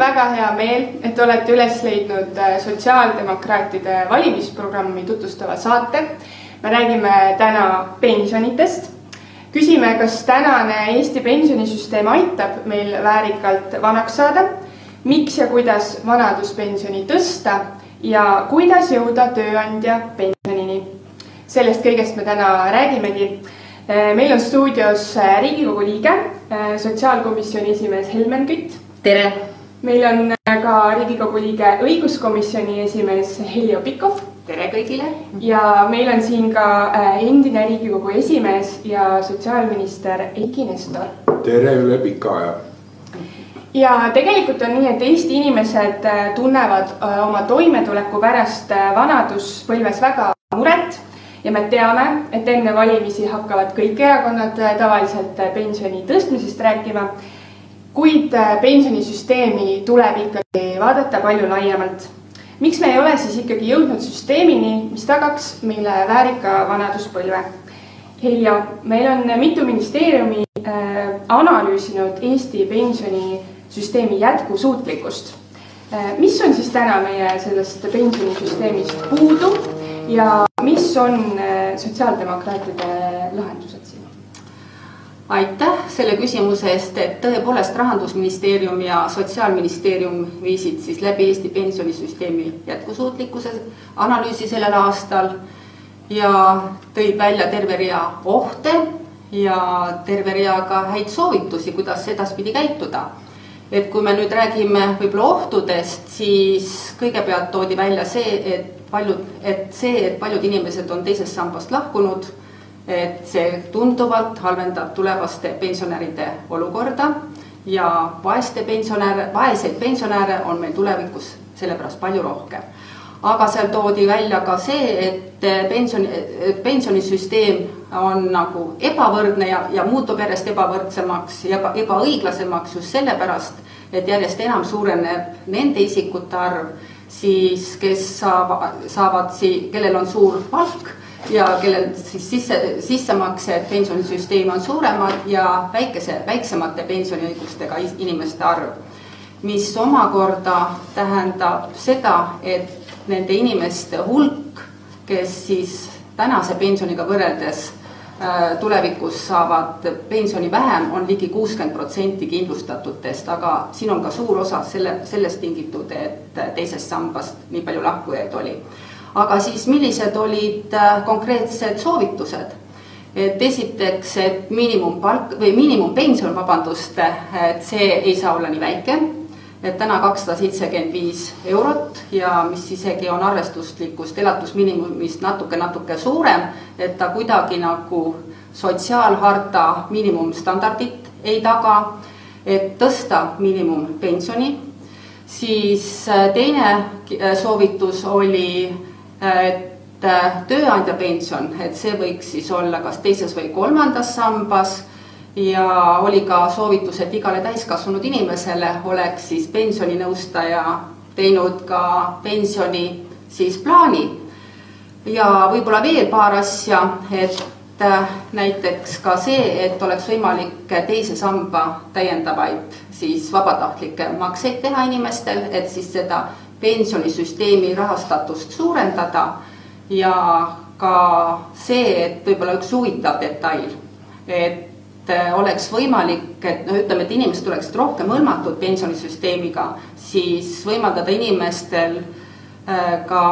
väga hea meel, et olete üles leidnud äh, sotsiaaldemokraatide valimisprogrammi tutvustava saate. me räägime täna pensionitest. küsime, kas tänane Eesti pensionisüsteem aitab meil väärikalt vanaks saada, miks ja kuidas vanaduspensioni tõsta ja kuidas jõuda tööandja pensionini. sellest kõigest me täna räägimegi. Äh, meil on stuudios äh, Riigikogu liige, sotsiaalkomisjoni esimees Helmen Kütt. tere meil on ka Riigikogu liige õiguskomisjoni esimees Heljo Pikhof. tere kõigile. ja meil on siin ka äh, endine Riigikogu esimees ja sotsiaalminister Eiki Nestor. tere üle pika aja. ja tegelikult on nii, et Eesti inimesed äh, tunnevad äh, oma toimetuleku pärast vanaduspõlves väga muret ja me teame, et enne valimisi hakkavad kõik erakonnad tavaliselt pensioni tõstmisest rääkima kuid äh, pensionisüsteemi tuleb ikkagi vaadata palju laiemalt. miks me ei ole siis ikkagi jõudnud süsteemini, mis tagaks meile väärika vanaduspõlve? Heljo, meil on mitu ministeeriumi äh, analüüsinud Eesti pensionisüsteemi jätkusuutlikkust äh,. mis on siis täna meie sellest pensionisüsteemist puudu ja mis on sotsiaaldemokraatide lahendused? Aitäh selle küsimuse eest, et tõepoolest Rahandusministeerium ja Sotsiaalministeerium viisid siis läbi Eesti pensionisüsteemi jätkusuutlikkuse analüüsi sellel aastal ja tõid välja terve rea ohte ja terve rea ka häid soovitusi, kuidas edaspidi käituda. et kui me nüüd räägime võib-olla ohtudest, siis kõigepealt toodi välja see, et paljud, et see, et paljud inimesed on teisest sambast lahkunud et see tunduvalt halvendab tulevaste pensionäride olukorda ja vaeste pensionäre, vaeseid pensionäre on meil tulevikus sellepärast palju rohkem. aga seal toodi välja ka see, et pensioni, pensionisüsteem on nagu ebavõrdne ja, ja muutub järjest ebavõrdsemaks ja ebaõiglasemaks just sellepärast, et järjest enam suureneb nende isikute arv siis, kes saavad, saavad sii-, kellel on suur palk ja kellel siis sisse, sissemaksed pensionisüsteemi on suuremad ja väikese, väiksemate pensioniõigustega inimeste arv. mis omakorda tähendab seda, et nende inimeste hulk, kes siis tänase pensioniga võrreldes äh, tulevikus saavad pensioni vähem, on ligi kuuskümmend protsenti kindlustatutest, aga siin on ka suur osa selle, sellest tingitud, et teisest sambast nii palju lahkujaid oli aga siis millised olid äh, konkreetsed soovitused? et esiteks, et miinimumpalk või miinimumpension, vabandust, et see ei saa olla nii väike, et täna kakssada seitsekümmend viis eurot ja mis isegi on arvestuslikust elatusmiinimumist natuke-natuke suurem, et ta kuidagi nagu sotsiaalharta miinimumstandardit ei taga, et tõsta miinimumpensioni, siis äh, teine äh, soovitus oli et äh, tööandja pension, et see võiks siis olla kas teises või kolmandas sambas ja oli ka soovitus, et igale täiskasvanud inimesele oleks siis pensioninõustaja teinud ka pensioni siis plaani. ja võib-olla veel paar asja, et äh, näiteks ka see, et oleks võimalik teise samba täiendavaid siis vabatahtlikke makseid teha inimestel, et siis seda pensionisüsteemi rahastatust suurendada ja ka see, et võib-olla üks huvitav detail, et äh, oleks võimalik, et noh, ütleme, et inimesed oleksid rohkem hõlmatud pensionisüsteemiga, siis võimaldada inimestel äh, ka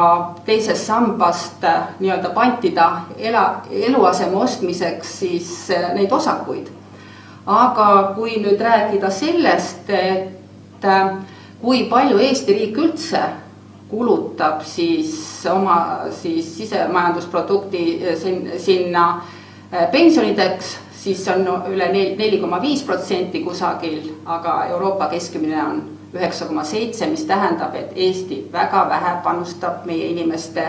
teisest sambast äh, nii-öelda pantida ela, eluaseme ostmiseks siis neid osakuid. aga kui nüüd rääkida sellest, et kui palju Eesti riik üldse kulutab siis oma siis sisemajandusprodukti eh, sinna eh, pensionideks, siis on üle neli koma viis protsenti kusagil, aga Euroopa keskmine on üheksa koma seitse, mis tähendab, et Eesti väga vähe panustab meie inimeste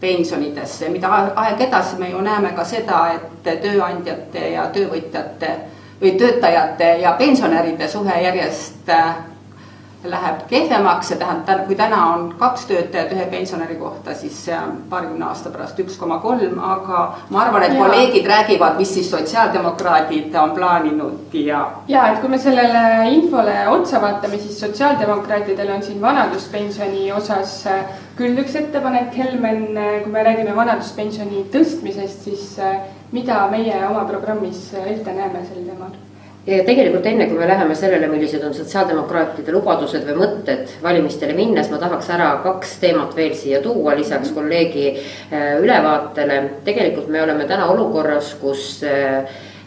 pensionidesse, mida aeg edasi me ju näeme ka seda, et tööandjate ja töövõtjate või töötajate ja pensionäride suhe järjest eh, läheb kehvemaks, see tähendab, kui täna on kaks töötajat ühe pensionäri kohta, siis see on paarikümne aasta pärast üks koma kolm, aga ma arvan, et ja. kolleegid räägivad, mis siis sotsiaaldemokraadid on plaaninud ja. ja et kui me sellele infole otsa vaatame, siis sotsiaaldemokraatidel on siin vanaduspensioni osas küll üks ettepanek, Helmen, kui me räägime vanaduspensioni tõstmisest, siis mida meie oma programmis ette näeme sel teemal? Ja tegelikult enne, kui me läheme sellele, millised on sotsiaaldemokraatide lubadused või mõtted valimistele minnes, ma tahaks ära kaks teemat veel siia tuua, lisaks kolleegi äh, ülevaatele. tegelikult me oleme täna olukorras, kus äh,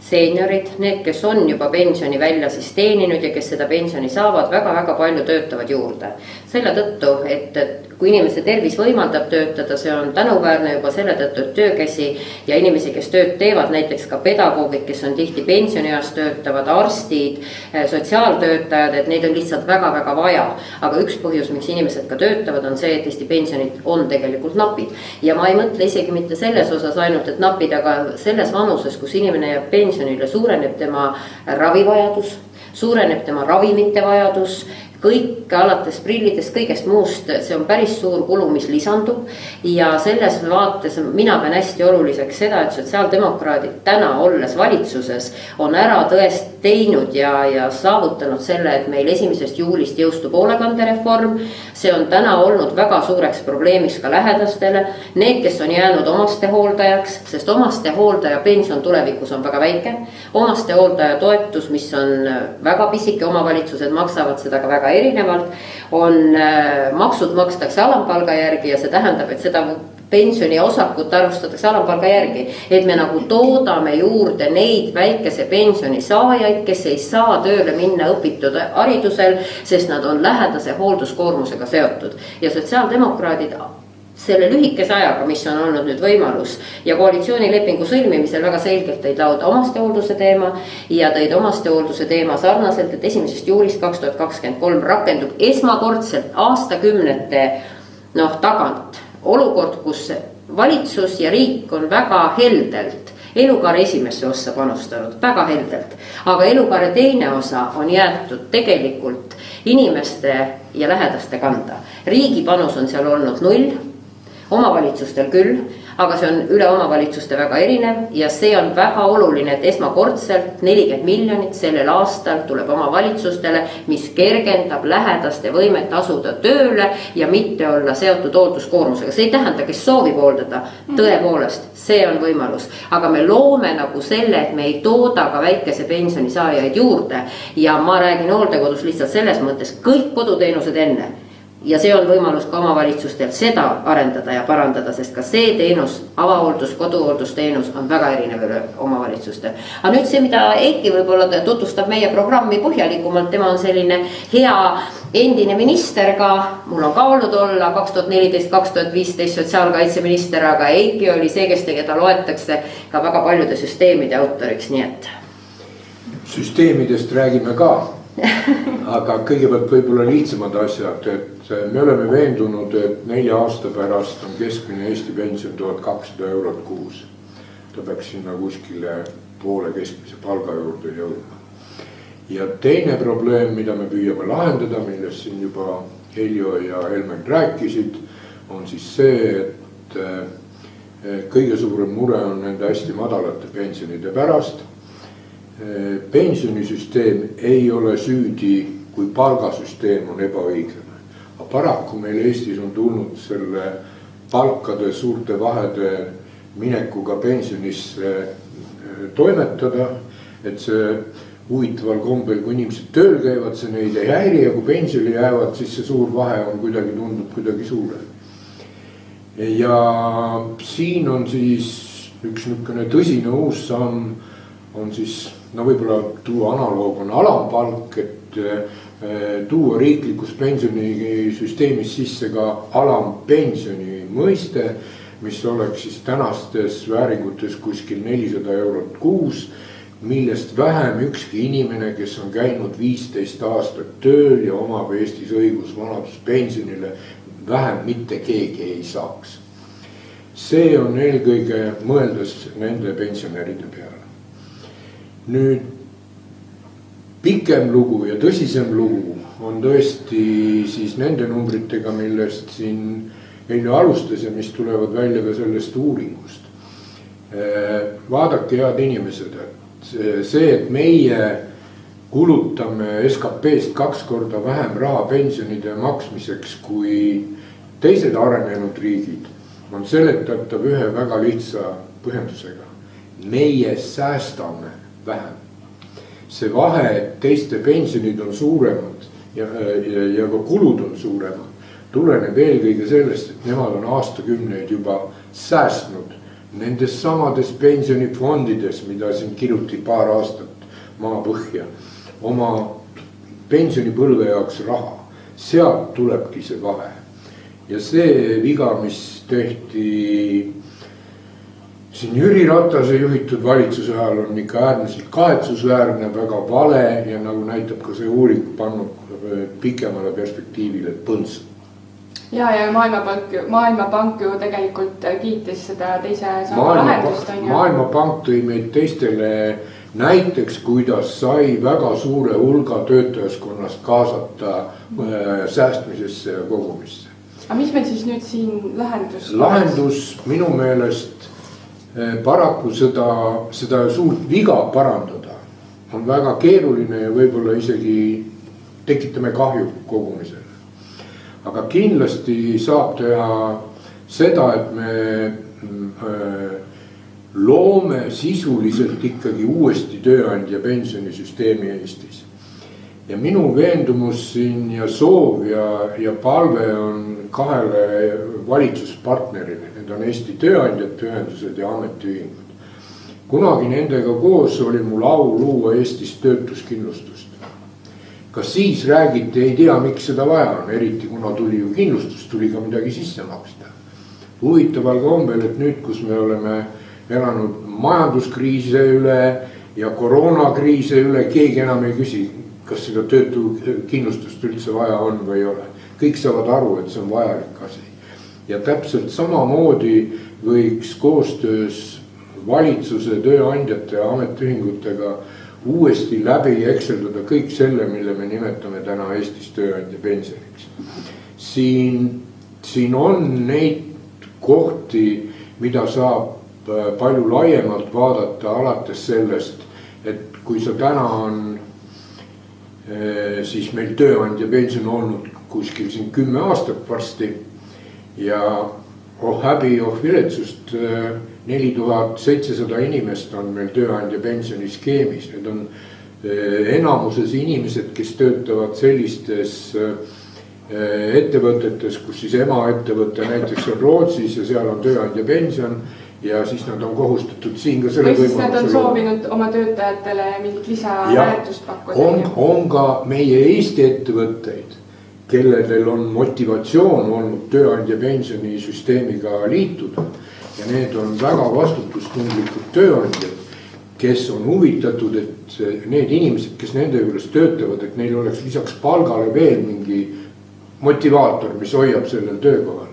seeniorid, need, kes on juba pensioni välja siis teeninud ja kes seda pensioni saavad väga,, väga-väga palju töötavad juurde. selle tõttu, et, et kui inimese tervis võimaldab töötada, see on tänuväärne juba selle tõttu, et töökäsi ja inimesi, kes tööd teevad, näiteks ka pedagoogid, kes on tihti pensionieas töötavad, arstid, eh, sotsiaaltöötajad, et neid on lihtsalt väga-väga vaja. aga üks põhjus, miks inimesed ka töötavad, on see, et Eesti pensionid on tegelikult napid. ja ma ei mõtle isegi mitte selles osas ainult, et napid, aga selles vanuses, kus inimene jääb pensionile, suureneb tema ravivajadus suureneb tema ravimite vajadus kõik alates prillidest, kõigest muust, see on päris suur kulu, mis lisandub. ja selles vaates mina pean hästi oluliseks seda, et sotsiaaldemokraadid täna olles valitsuses on ära tõest- teinud ja, ja saavutanud selle, et meil esimesest juulist jõustub hoolekandereform. see on täna olnud väga suureks probleemiks ka lähedastele, need, kes on jäänud omastehooldajaks, sest omastehooldaja pension tulevikus on väga väike. omastehooldaja toetus, mis on väga pisike, omavalitsused maksavad seda ka väga erinevalt. on, äh, maksud makstakse alampalga järgi ja see tähendab, et seda pensioniosakut arvustatakse alampalga järgi. et me nagu toodame juurde neid väikese pensioni saajaid, kes ei saa tööle minna õpitud haridusel, sest nad on lähedase hoolduskoormusega seotud ja sotsiaaldemokraadid selle lühikese ajaga, mis on olnud nüüd võimalus ja koalitsioonilepingu sõlmimisel väga selgelt tõid lauda omastehoolduse teema. ja tõid omastehoolduse teema sarnaselt, et esimesest juulist kaks tuhat kakskümmend kolm rakendub esmakordselt aastakümnete noh tagant olukord, kus valitsus ja riik on väga heldelt elukaare esimesse ossa panustanud, väga heldelt. aga elukaare teine osa on jäetud tegelikult inimeste ja lähedaste kanda. riigi panus on seal olnud null, omavalitsustel küll aga see on üle omavalitsuste väga erinev ja see on väga oluline, et esmakordselt nelikümmend miljonit sellel aastal tuleb omavalitsustele, mis kergendab lähedaste võimet asuda tööle ja mitte olla seotud hoolduskoormusega, see ei tähenda, kes soovib hooldada, tõepoolest, see on võimalus, aga me loome nagu selle, et me ei tooda ka väikese pensioni saajaid juurde. Ja ma räägin hooldekodus lihtsalt selles mõttes kõik koduteenused enne ja see on võimalus ka omavalitsustel seda arendada ja parandada, sest ka see teenus, avahooldus, koduhooldusteenus on väga erinev üle omavalitsuste. aga nüüd see, mida Eiki võib-olla tutvustab meie programmi põhjalikumalt, tema on selline hea endine minister ka, mul on ka olnud olla kaks tuhat neliteist, kaks tuhat viisteist sotsiaalkaitseminister, aga Eiki oli see, kes, keda loetakse ka väga paljude süsteemide autoriks, nii et. süsteemidest räägime ka aga kõigepealt võib-olla lihtsamad asjad, et me oleme veendunud, et nelja aasta pärast on keskmine Eesti pension tuhat kakssada eurot kuus. ta peaks sinna kuskile poole keskmise palga juurde jõudma. ja teine probleem, mida me püüame lahendada, millest siin juba Heljo ja Helmen rääkisid, on siis see, et eh, kõige suurem mure on nende hästi madalate pensionide pärast pensionisüsteem ei ole süüdi, kui palgasüsteem on ebaõiglane. aga paraku meil Eestis on tulnud selle palkade suurte vahede minekuga pensionisse toimetada. et see huvitaval kombel, kui inimesed tööl käivad, see neid ei häiri ja kui pensionile jäävad, siis see suur vahe on kuidagi, tundub kuidagi suurem. ja siin on siis üks niisugune tõsine uus samm on siis no võib-olla tuua analoog on alampalk, et eh, tuua riiklikus pensionisüsteemis sisse ka alampensioni mõiste. mis oleks siis tänastes vääringutes kuskil nelisada eurot kuus millest vähem ükski inimene, kes on käinud viisteist aastat tööl ja omab Eestis õigus vanaduspensionile, vähem mitte keegi ei saaks. see on eelkõige mõeldes nende pensionäride peale nüüd pikem lugu ja tõsisem lugu on tõesti siis nende numbritega, millest siin Heljo alustas ja mis tulevad välja ka sellest uuringust. vaadake, head inimesed, et see, et meie kulutame SKP-st kaks korda vähem raha pensionide maksmiseks kui teised arenenud riigid, on seletatav ühe väga lihtsa põhjendusega. meie säästame vähem. see vahe, teiste pensionid on suuremad ja, ja, ja ka kulud on suuremad, tuleneb eelkõige sellest, et nemad on aastakümneid juba säästnud nendes samades pensionifondides, mida siin kiruti paar aastat maapõhja, oma pensionipõlve jaoks raha, sealt tulebki see vahe. ja see viga, mis tehti siin Jüri Ratase juhitud valitsuse ajal on ikka äärmiselt kahetsusväärne, väga vale ja nagu näitab ka see uuring, pannud pikemale perspektiivile põntsu ja, ja Maailmapank, Maailmapank ju tegelikult kiitis seda teise samba lahendust on ju. maailmapank tõi meid teistele näiteks, kuidas sai väga suure hulga töötajaskonnast kaasata äh, säästmisesse ja kogumisse. aga mis meil siis nüüd siin lahendus? lahendus minu meelest paraku seda, seda suurt viga parandada on väga keeruline ja võib-olla isegi tekitame kahju kogumisele aga kindlasti saab teha seda, et me äh, loome sisuliselt ikkagi uuesti tööandja pensionisüsteemi Eestis. ja minu veendumus siin ja soov ja, ja palve on kahele valitsuspartnerile, need on Eesti Tööandjate Ühendused ja Ametiühingud. kunagi nendega koos oli mul au luua Eestis töötuskindlustust ka siis räägiti, ei tea, miks seda vaja on, eriti kuna tuli ju kindlustus, tuli ka midagi sisse maksta. huvitaval kombel, et nüüd, kus me oleme elanud majanduskriise üle ja koroonakriise üle, keegi enam ei küsi, kas seda töötukindlustust üldse vaja on või ei ole. kõik saavad aru, et see on vajalik asi. Ja täpselt samamoodi võiks koostöös valitsuse, tööandjate ja ametiühingutega uuesti läbi ekseldada kõik selle, mille me nimetame täna Eestis tööandja pensioniks. siin, siin on neid kohti, mida saab äh, palju laiemalt vaadata, alates sellest, et kui sa täna on äh, siis meil tööandja pension olnud kuskil siin kümme aastat varsti ja oh häbi, oh viletsust äh, neli tuhat seitsesada inimest on meil tööandja pensioniskeemis, need on eh, enamuses inimesed, kes töötavad sellistes eh, ettevõtetes, kus siis emaettevõte näiteks on Rootsis ja seal on tööandja pension ja siis nad on kohustatud siin ka selle. või siis nad on soovinud oma töötajatele mingit lisaväärtust pakkuda. on, on ka meie Eesti ettevõtteid, kellel on motivatsioon olnud tööandja pensionisüsteemiga liituda ja need on väga vastutustundlikud tööandjad, kes on huvitatud, et need inimesed, kes nende juures töötavad, et neil oleks lisaks palgale veel mingi motivaator, mis hoiab sellel töökohal.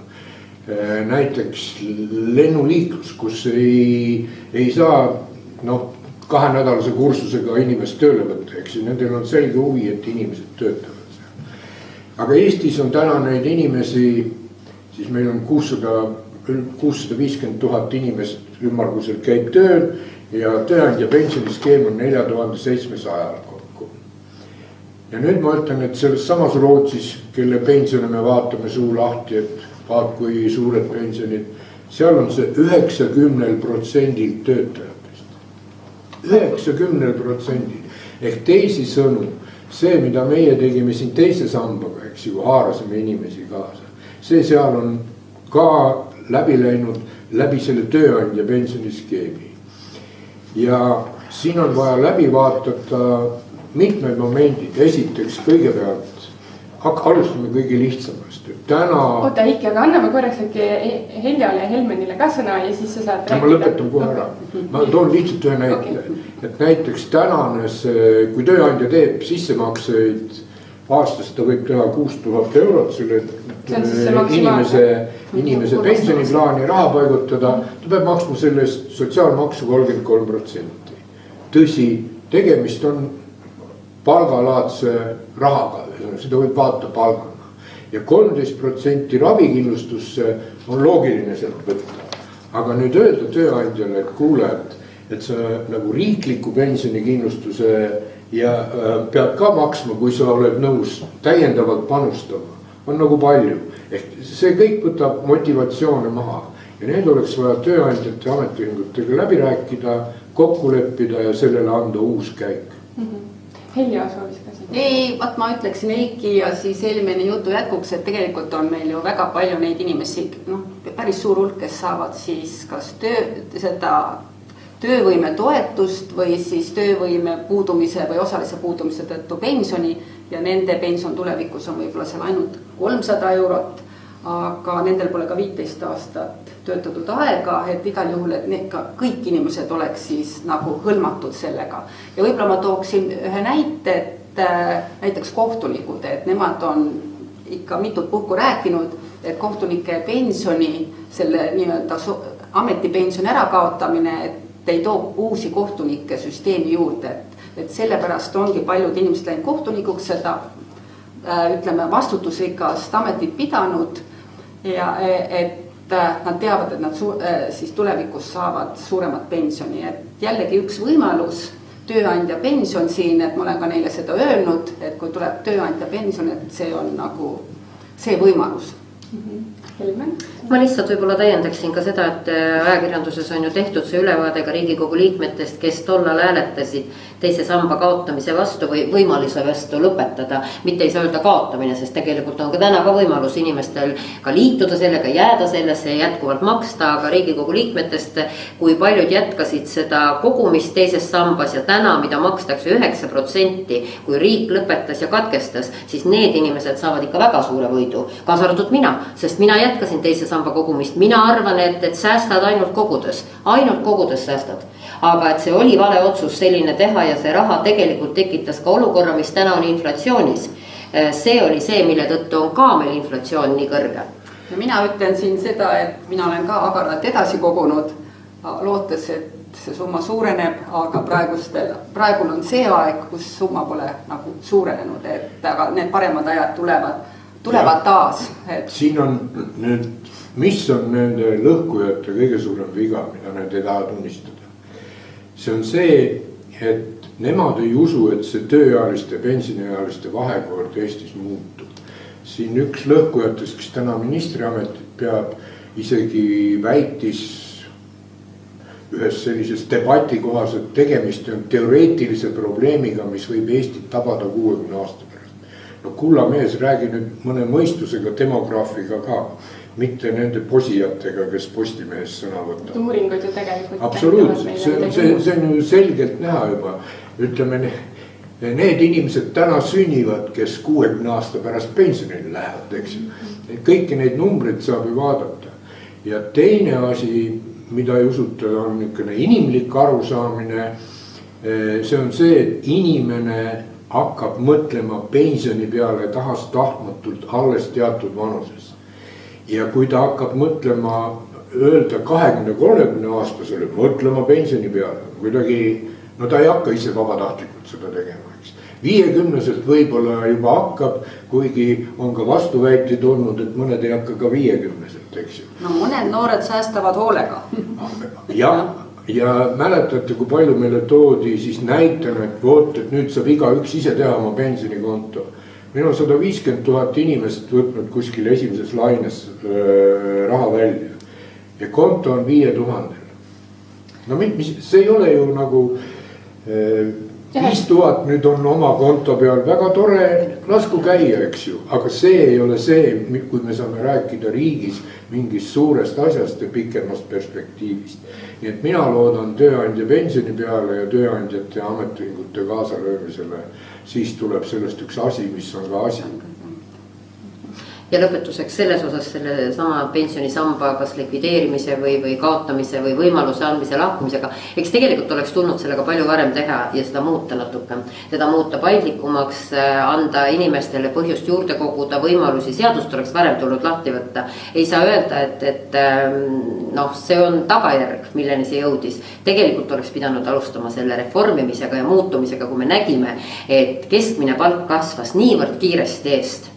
näiteks lennuliiklus, kus ei, ei saa noh, kahenädalase kursusega inimest tööle võtta, eks ju, nendel on selge huvi, et inimesed töötavad. Aga Eestis on täna neid inimesi, siis meil on kuussada kuussada viiskümmend tuhat inimest ümmarguselt käib tööl ja tööandja pensioniskeem on nelja tuhande seitsmesajal kokku. ja nüüd ma ütlen, et selles samas Rootsis, kelle pensione me vaatame suu lahti, et vaat kui suured pensionid, seal on see üheksakümnel protsendil töötajatest. üheksakümnel protsendil ehk teisisõnu see, mida meie tegime siin teise sambaga, eks ju, haarasime inimesi kaasa, see seal on ka läbi läinud läbi selle tööandja pensioniskeemi. ja siin on vaja läbi vaadata mitmed momendid, esiteks kõigepealt alustame kõige lihtsamast, et täna. oota Heiki, aga anname korraks äkki Heljale ja Helmenile ka sõna ja siis sa saad. ma lõpetan kohe ära, ma toon lihtsalt ühe näite okay., et näiteks tänane see, kui tööandja teeb sissemakseid aastas ta võib teha kuus tuhat eurot selle inimese, inimese pensioniplaani raha paigutada, ta peab maksma selle eest sotsiaalmaksu kolmkümmend kolm protsenti. tõsi, tegemist on palgalaadse rahaga, seda võib vaadata palgana. Ja kolmteist protsenti ravikindlustusse on loogiline sealt võtta. aga nüüd öelda tööandjale, et kuule, et, et sa nagu riikliku pensionikindlustuse ja äh, pead ka maksma, kui sa oled nõus täiendavalt panustama, on nagu palju. ehk see kõik võtab motivatsioone maha ja need oleks vaja tööandjate ja ametiühingutega läbi rääkida, kokku leppida ja sellele anda uus käik mm. -hmm. Ka siin. Ei, vaat ma ütleksin Eiki ja siis Helmeni jutu jätkuks, et tegelikult on meil ju väga palju neid inimesi, noh, päris suur hulk, kes saavad siis kas töö, seda töövõimetoetust või siis töövõime puudumise või osalise puudumise tõttu pensioni ja nende pension tulevikus on võib-olla seal ainult kolmsada eurot aga nendel pole ka viiteist aastat töötatud aega, et igal juhul, et need ka kõik inimesed oleks siis nagu hõlmatud sellega. ja võib-olla ma tooksin ühe näite, et äh, näiteks kohtunikud, et nemad on ikka mitut puhku rääkinud, et kohtunike pensioni, selle nii-öelda ametipensioni ärakaotamine, et ei too uusi kohtunikke süsteemi juurde, et, et sellepärast ongi paljud inimesed läinud kohtunikuks seda äh, ütleme, vastutusrikast ametit pidanud. Ja et äh, nad teavad, et nad su-, siis tulevikus saavad suuremat pensioni, et jällegi üks võimalus, tööandja pension siin, et ma olen ka neile seda öelnud, et kui tuleb tööandja pension, et see on nagu see võimalus mm. -hmm. Helmen ma lihtsalt võib-olla täiendaksin ka seda, et äh, ajakirjanduses on ju tehtud see ülevaade ka riigikogu liikmetest, kes tollal hääletasid teise samba kaotamise vastu või võimaluse vastu lõpetada. mitte ei saa öelda kaotamine, sest tegelikult on ka täna ka võimalus inimestel ka liituda sellega, jääda sellesse ja jätkuvalt maksta, aga riigikogu liikmetest. kui paljud jätkasid seda kogumist teises sambas ja täna, mida makstakse üheksa protsenti, kui riik lõpetas ja katkestas, siis need inimesed saavad ikka väga suure võidu, kaasa arvatud mina, sest mina jätkasin teise samba kogumist, mina arvan, et, et säästad ainult kogudes, ainult kogudes säästad. aga et see oli vale otsus selline teha ja see raha tegelikult tekitas ka olukorra, mis täna on inflatsioonis. see oli see, mille tõttu on ka meil inflatsioon nii kõrge. ja mina ütlen siin seda, et mina olen ka agaralt edasi kogunud, lootes, et see summa suureneb, aga praegustel, praegul on see aeg, kus summa pole nagu suurenenud, et aga need paremad ajad tulevad, tulevad ja, taas et.... siin on nüüd mis on nende lõhkujate kõige suurem viga, mida nad ei taha tunnistada? see on see, et nemad ei usu, et see tööealiste, pensioniealiste vahekord Eestis muutub. siin üks lõhkujatest, kes täna ministriametit peab, isegi väitis ühes sellises debati kohas, et tegemist on teoreetilise probleemiga, mis võib Eestit tabada kuuekümne aasta pärast. no kulla mees, räägi nüüd mõne mõistusega demograafiga ka mitte nende posijatega, kes Postimehes sõna võtavad. uuringud ju tegelikult. absoluutselt, see on, see, see on ju selgelt näha juba, ütleme need inimesed täna sünnivad, kes kuuekümne aasta pärast pensionile lähevad, eks ju. kõiki neid numbreid saab ju vaadata ja teine asi, mida ei usuta, on niisugune inimlik arusaamine. see on see, et inimene hakkab mõtlema pensioni peale tahes-tahtmatult alles teatud vanuses ja kui ta hakkab mõtlema, öelda kahekümne, kolmekümne aastasele mõtlema pensioni peale, kuidagi. no ta ei hakka ise vabatahtlikult seda tegema, eks. viiekümneselt võib-olla juba hakkab, kuigi on ka vastuväiteid olnud, et mõned ei hakka ka viiekümneselt, eks ju. no mõned noored säästavad hoolega. jah ja mäletate, kui palju meile toodi siis näitena, et vot, et nüüd saab igaüks ise teha oma pensionikonto meil on sada viiskümmend tuhat inimest võtnud kuskil esimeses laines äh, raha välja ja konto on viie tuhandel. no mis, see ei ole ju nagu äh, viis tuhat nüüd on oma konto peal, väga tore, lasku käia, eks ju, aga see ei ole see, kui me saame rääkida riigis mingist suurest asjast ja pikemast perspektiivist. nii et mina loodan tööandja pensioni peale ja tööandjate ja ametiühingute kaasalöömisele siis tuleb sellest üks asi, mis on ka asi ja lõpetuseks selles osas sellesama pensionisamba kas likvideerimise või, või kaotamise või võimaluse andmise lahkumisega. eks tegelikult oleks tulnud sellega palju varem teha ja seda muuta natuke, seda muuta paindlikumaks, äh, anda inimestele põhjust juurde koguda, võimalusi, seadust oleks varem tulnud lahti võtta. ei saa öelda, et, et ähm, noh, see on tagajärg, milleni see jõudis. tegelikult oleks pidanud alustama selle reformimisega ja muutumisega, kui me nägime, et keskmine palk kasvas niivõrd kiiresti eest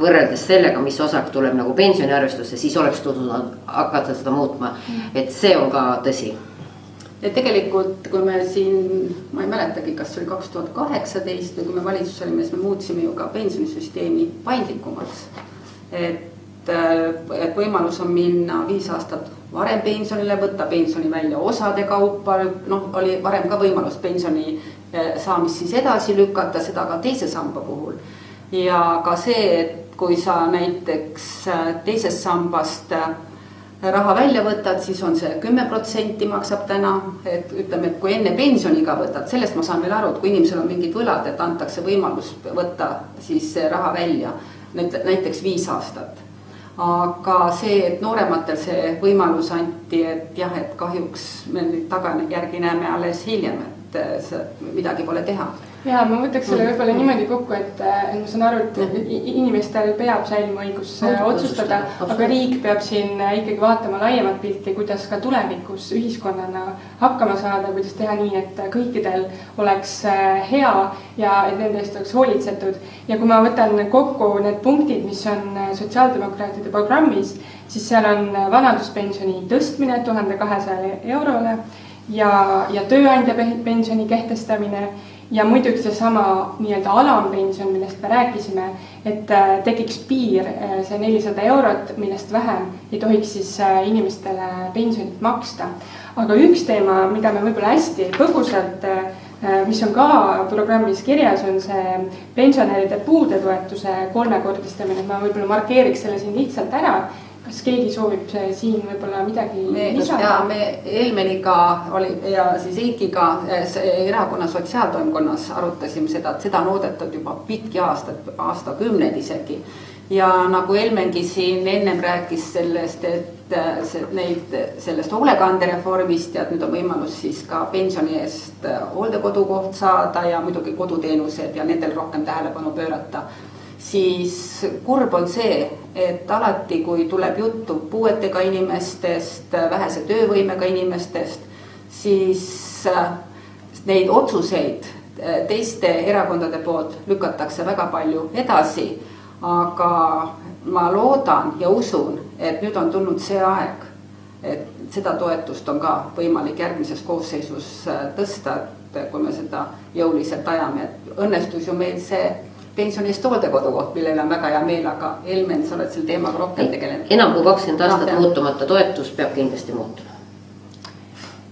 võrreldes sellega, mis osak tuleb nagu pensioniarvestusse, siis oleks tulnud hakata seda muutma. et see on ka tõsi. ja tegelikult, kui me siin, ma ei mäletagi, kas see oli kaks tuhat kaheksateist või kui me valitsuses olime, siis me muutsime ju ka pensionisüsteemi paindlikumaks. et, et võimalus on minna viis aastat varem pensionile, võtta pensioni välja osade kaupa, noh, oli varem ka võimalus pensioni eh, saamist siis edasi lükata, seda ka teise samba puhul. ja ka see, et kui sa näiteks äh, teisest sambast äh, raha välja võtad, siis on see kümme protsenti maksab täna, et ütleme, et kui enne pensioniga võtad, sellest ma saan veel aru, et kui inimesel on mingid võlad, et antakse võimalus võtta siis raha välja, näiteks viis aastat. aga see, et noorematel see võimalus anti, et jah, et kahjuks me nüüd tagajärgi näeme alles hiljem, et äh, midagi pole teha ja ma võtaks selle võib-olla niimoodi kokku, et, et ma saan aru, et inimestel peab säilima õigus äh, otsustada, aga riik peab siin äh, ikkagi vaatama laiemat pilti, kuidas ka tulevikus ühiskonnana hakkama saada, kuidas teha nii, et kõikidel oleks äh, hea ja et nende eest oleks hoolitsetud. ja kui ma võtan kokku need punktid, mis on sotsiaaldemokraatide programmis, siis seal on vanaduspensioni tõstmine tuhande kahesajale eurole ja, ja tööandja pensioni kehtestamine ja muidugi seesama nii-öelda alampension, millest me rääkisime, et äh, tekiks piir, äh, see nelisada eurot, millest vähem ei tohiks siis äh, inimestele pensionit maksta. aga üks teema, mida me võib-olla hästi põgusalt, mis on ka programmis kirjas, on see pensionäride puudetoetuse kolmekordistamine, ma võib-olla markeeriks selle siin lihtsalt ära kas keegi soovib siin võib-olla midagi me, lisada? me Helmeniga oli ja siis Eikiga eh, erakonna sotsiaaltoimkonnas arutasime seda, et seda on oodatud juba pikki aastaid, aastakümneid isegi. ja nagu Helmengi siin ennem rääkis sellest, et see, neid, sellest hoolekandereformist ja et nüüd on võimalus siis ka pensioni eest hooldekodukoht saada ja muidugi koduteenused ja nendel rohkem tähelepanu pöörata siis kurb on see, et alati, kui tuleb juttu puuetega inimestest, vähese töövõimega inimestest, siis äh, neid otsuseid äh, teiste erakondade poolt lükatakse väga palju edasi. aga ma loodan ja usun, et nüüd on tulnud see aeg, et seda toetust on ka võimalik järgmises koosseisus äh, tõsta, et kui me seda jõuliselt ajame, et õnnestus ju meil see pensioni eest hooldekodukoht, millele on väga hea meel, aga Helmen, sa oled selle teemaga rohkem tegelenud. enam kui kakskümmend aastat no, muutumata toetus peab kindlasti muutuma.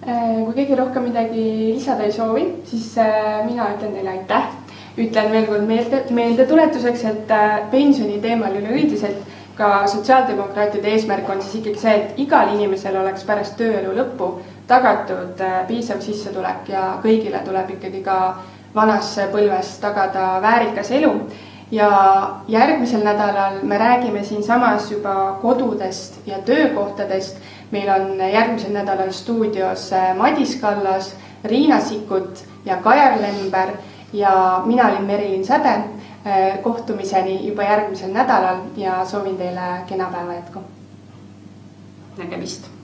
Äh, kui keegi rohkem midagi lisada ei soovi, siis äh, mina ütlen teile aitäh. ütlen veel kord meelde, meeldetuletuseks, et äh, pensioni teemal üleüldiselt ka sotsiaaldemokraatide eesmärk on siis ikkagi see, et igal inimesel oleks pärast tööelu lõppu tagatud piisav sissetulek ja kõigile tuleb ikkagi ka vanas põlves tagada väärikas elu. ja järgmisel nädalal me räägime siinsamas juba kodudest ja töökohtadest. meil on järgmisel nädalal stuudios Madis Kallas, Riina Sikkut ja Kajar Lember ja mina olin Merilin Säde. kohtumiseni juba järgmisel nädalal ja soovin teile kena päeva jätku. nägemist